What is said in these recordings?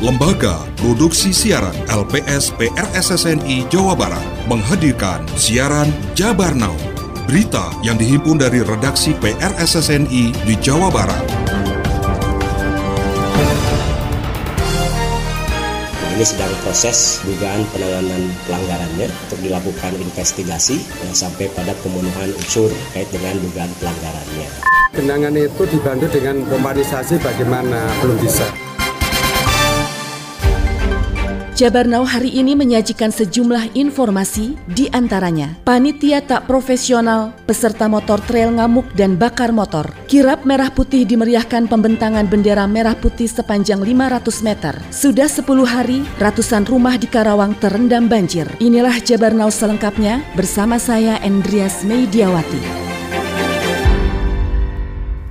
Lembaga Produksi Siaran LPS PRSSNI Jawa Barat menghadirkan siaran Jabar Now. Berita yang dihimpun dari redaksi PRSSNI di Jawa Barat. Ini sedang proses dugaan penanganan pelanggarannya untuk dilakukan investigasi ya, sampai pada pemenuhan unsur terkait dengan dugaan pelanggarannya. Genangan itu dibantu dengan pomparisasi bagaimana belum bisa. Jabar Now hari ini menyajikan sejumlah informasi di antaranya panitia tak profesional, peserta motor trail ngamuk dan bakar motor. Kirap merah putih dimeriahkan pembentangan bendera merah putih sepanjang 500 meter. Sudah 10 hari, ratusan rumah di Karawang terendam banjir. Inilah Jabar Now selengkapnya bersama saya Endrias Meidiawati.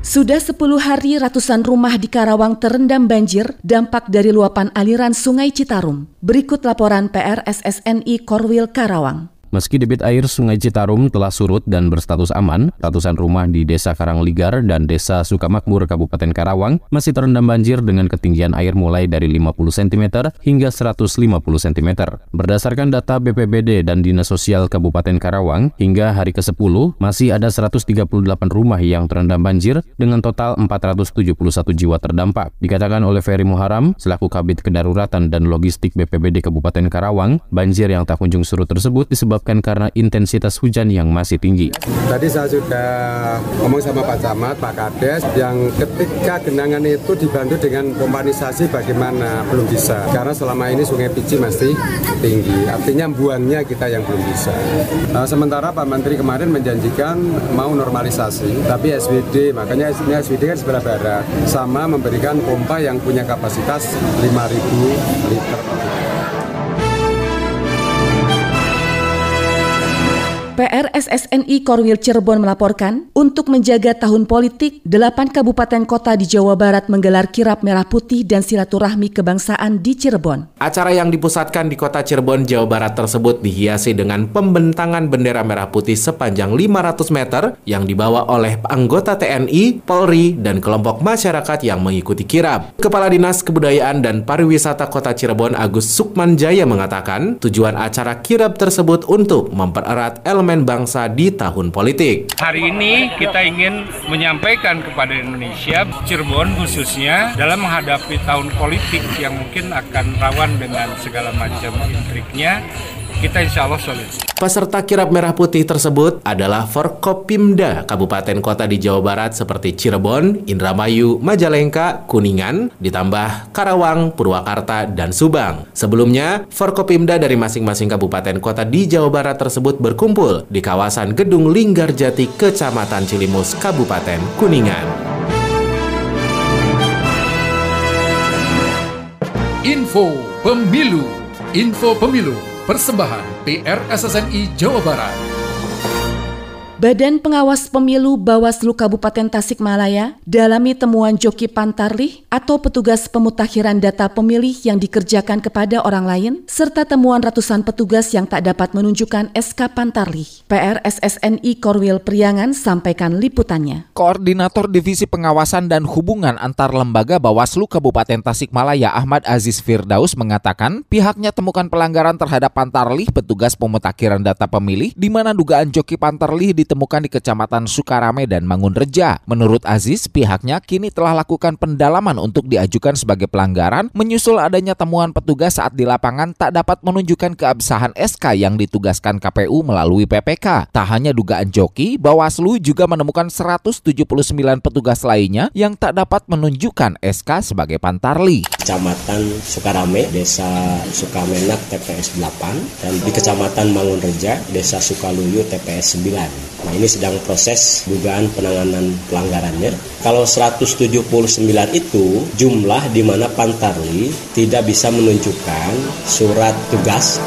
Sudah 10 hari ratusan rumah di Karawang terendam banjir dampak dari luapan aliran Sungai Citarum. Berikut laporan PRSSNI Korwil Karawang. Meski debit air Sungai Citarum telah surut dan berstatus aman, ratusan rumah di Desa Karangligar dan Desa Sukamakmur Kabupaten Karawang masih terendam banjir dengan ketinggian air mulai dari 50 cm hingga 150 cm. Berdasarkan data BPBD dan Dinas Sosial Kabupaten Karawang, hingga hari ke-10 masih ada 138 rumah yang terendam banjir dengan total 471 jiwa terdampak. Dikatakan oleh Ferry Muharam, selaku Kabit Kedaruratan dan Logistik BPBD Kabupaten Karawang, banjir yang tak kunjung surut tersebut disebabkan disebabkan karena intensitas hujan yang masih tinggi. Tadi saya sudah ngomong sama Pak Camat, Pak Kades, yang ketika genangan itu dibantu dengan pompanisasi bagaimana belum bisa. Karena selama ini Sungai Pici masih tinggi, artinya buangnya kita yang belum bisa. Nah, sementara Pak Menteri kemarin menjanjikan mau normalisasi, tapi SWD, makanya ini SWD kan sebelah barat, sama memberikan pompa yang punya kapasitas 5.000 liter. PRSSNI Korwil Cirebon melaporkan, untuk menjaga tahun politik, delapan kabupaten kota di Jawa Barat menggelar kirap merah putih dan silaturahmi kebangsaan di Cirebon. Acara yang dipusatkan di kota Cirebon, Jawa Barat tersebut dihiasi dengan pembentangan bendera merah putih sepanjang 500 meter yang dibawa oleh anggota TNI, Polri, dan kelompok masyarakat yang mengikuti kirap. Kepala Dinas Kebudayaan dan Pariwisata Kota Cirebon Agus Sukman Jaya mengatakan, tujuan acara kirap tersebut untuk mempererat elemen elemen bangsa di tahun politik. Hari ini kita ingin menyampaikan kepada Indonesia, Cirebon khususnya, dalam menghadapi tahun politik yang mungkin akan rawan dengan segala macam intriknya, kita insya Allah solid. Peserta kirap merah putih tersebut adalah Forkopimda Kabupaten Kota di Jawa Barat seperti Cirebon, Indramayu, Majalengka, Kuningan, ditambah Karawang, Purwakarta, dan Subang. Sebelumnya, Forkopimda dari masing-masing kabupaten kota di Jawa Barat tersebut berkumpul di kawasan Gedung Linggarjati, Kecamatan Cilimus, Kabupaten Kuningan. Info Pemilu Info Pemilu Persembahan PRSSNI Jawa Barat. Badan Pengawas Pemilu Bawaslu Kabupaten Tasikmalaya dalami temuan Joki Pantarlih atau petugas pemutakhiran data pemilih yang dikerjakan kepada orang lain serta temuan ratusan petugas yang tak dapat menunjukkan SK Pantarlih. PRSSNI Korwil Priangan sampaikan liputannya. Koordinator Divisi Pengawasan dan Hubungan Antar Lembaga Bawaslu Kabupaten Tasikmalaya Ahmad Aziz Firdaus mengatakan pihaknya temukan pelanggaran terhadap Pantarlih petugas pemutakhiran data pemilih di mana dugaan Joki Pantarlih di ditemukan di Kecamatan Sukarame dan Mangunreja. Menurut Aziz, pihaknya kini telah lakukan pendalaman untuk diajukan sebagai pelanggaran menyusul adanya temuan petugas saat di lapangan tak dapat menunjukkan keabsahan SK yang ditugaskan KPU melalui PPK. Tak hanya dugaan joki, Bawaslu juga menemukan 179 petugas lainnya yang tak dapat menunjukkan SK sebagai pantarli. Kecamatan Sukarame, Desa Sukamenak TPS 8 dan di Kecamatan Mangunreja, Desa Sukaluyu TPS 9. Nah ini sedang proses dugaan penanganan pelanggarannya. Kalau 179 itu jumlah di mana Pantarli tidak bisa menunjukkan surat tugas.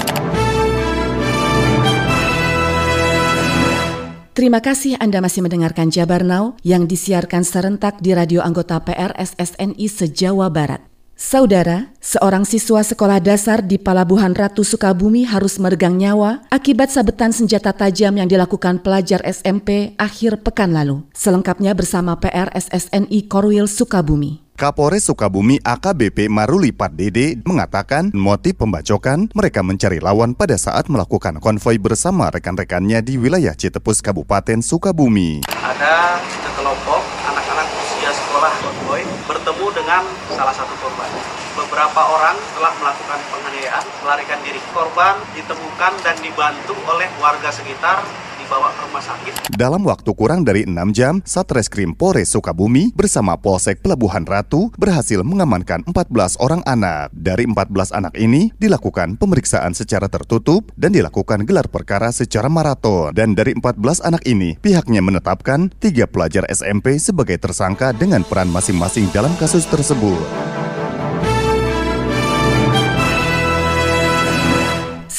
Terima kasih Anda masih mendengarkan Jabar Now yang disiarkan serentak di radio anggota PRSSNI se-Jawa Barat. Saudara, seorang siswa sekolah dasar di Palabuhan Ratu Sukabumi harus meregang nyawa akibat sabetan senjata tajam yang dilakukan pelajar SMP akhir pekan lalu. Selengkapnya bersama PR SSNI Korwil Sukabumi. Kapolres Sukabumi AKBP Maruli Dede mengatakan motif pembacokan mereka mencari lawan pada saat melakukan konvoi bersama rekan-rekannya di wilayah Citepus Kabupaten Sukabumi. Ada sekelompok anak-anak usia sekolah konvoi bertemu dengan salah satu korban. Beberapa orang telah melakukan penganiayaan, melarikan diri. Korban ditemukan dan dibantu oleh warga sekitar dibawa ke rumah sakit. Dalam waktu kurang dari 6 jam, Satreskrim Polres Sukabumi bersama Polsek Pelabuhan Ratu berhasil mengamankan 14 orang anak. Dari 14 anak ini dilakukan pemeriksaan secara tertutup dan dilakukan gelar perkara secara maraton. Dan dari 14 anak ini, pihaknya menetapkan tiga pelajar SMP sebagai tersangka dengan peran masing-masing dalam kasus tersebut.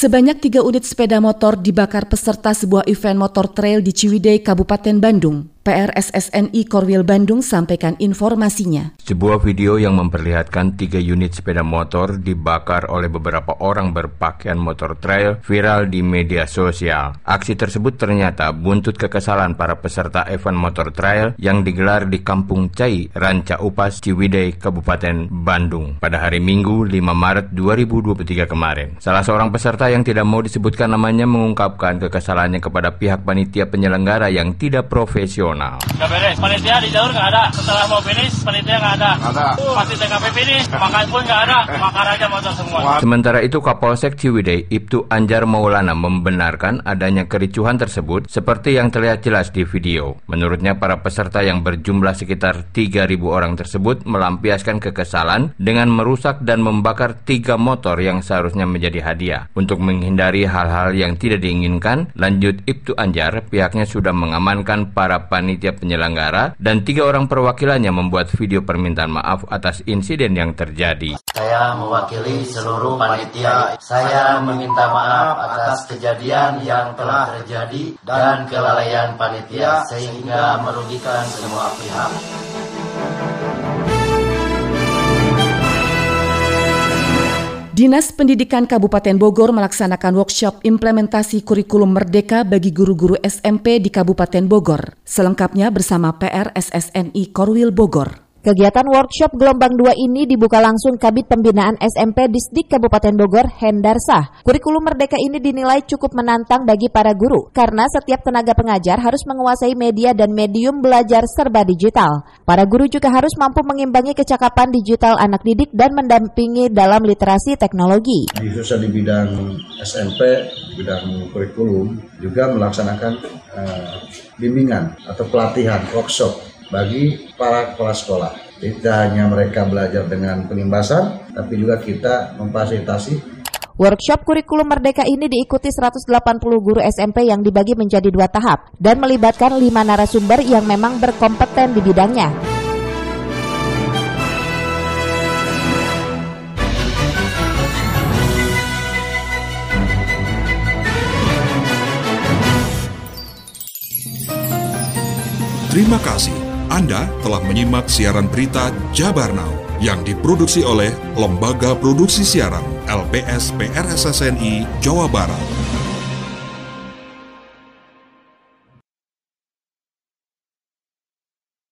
Sebanyak tiga unit sepeda motor dibakar peserta sebuah event motor trail di Ciwidey, Kabupaten Bandung. PRSSNI Korwil Bandung sampaikan informasinya. Sebuah video yang memperlihatkan tiga unit sepeda motor dibakar oleh beberapa orang berpakaian motor trail viral di media sosial. Aksi tersebut ternyata buntut kekesalan para peserta event motor trail yang digelar di Kampung Cai, Ranca Upas, Ciwidey, Kabupaten Bandung pada hari Minggu 5 Maret 2023 kemarin. Salah seorang peserta yang tidak mau disebutkan namanya mengungkapkan kekesalannya kepada pihak panitia penyelenggara yang tidak profesional nasional. Gak beres, panitia di jalur gak ada. Setelah mau finish, panitia gak ada. Ada. Pasti TKP finish, makan pun gak ada. Makan aja motor semua. Sementara itu Kapolsek Ciwidey, Ibtu Anjar Maulana membenarkan adanya kericuhan tersebut seperti yang terlihat jelas di video. Menurutnya para peserta yang berjumlah sekitar 3.000 orang tersebut melampiaskan kekesalan dengan merusak dan membakar tiga motor yang seharusnya menjadi hadiah. Untuk menghindari hal-hal yang tidak diinginkan, lanjut Ibtu Anjar, pihaknya sudah mengamankan para pan panitia penyelenggara dan tiga orang perwakilannya membuat video permintaan maaf atas insiden yang terjadi. Saya mewakili seluruh panitia. Saya meminta maaf atas kejadian yang telah terjadi dan kelalaian panitia sehingga merugikan semua pihak. Dinas Pendidikan Kabupaten Bogor melaksanakan workshop implementasi kurikulum merdeka bagi guru-guru SMP di Kabupaten Bogor. Selengkapnya bersama PR SSNI Korwil Bogor. Kegiatan workshop gelombang 2 ini dibuka langsung Kabit Pembinaan SMP Disdik Kabupaten Bogor, Hendarsah. Kurikulum Merdeka ini dinilai cukup menantang bagi para guru karena setiap tenaga pengajar harus menguasai media dan medium belajar serba digital. Para guru juga harus mampu mengimbangi kecakapan digital anak didik dan mendampingi dalam literasi teknologi. Khususnya di bidang SMP, bidang kurikulum juga melaksanakan uh, bimbingan atau pelatihan workshop bagi para kepala sekolah. Tidak hanya mereka belajar dengan penimbasan, tapi juga kita memfasilitasi Workshop kurikulum merdeka ini diikuti 180 guru SMP yang dibagi menjadi dua tahap dan melibatkan lima narasumber yang memang berkompeten di bidangnya. Terima kasih anda telah menyimak siaran berita Jabar Now yang diproduksi oleh Lembaga Produksi Siaran LPS PRSSNI Jawa Barat.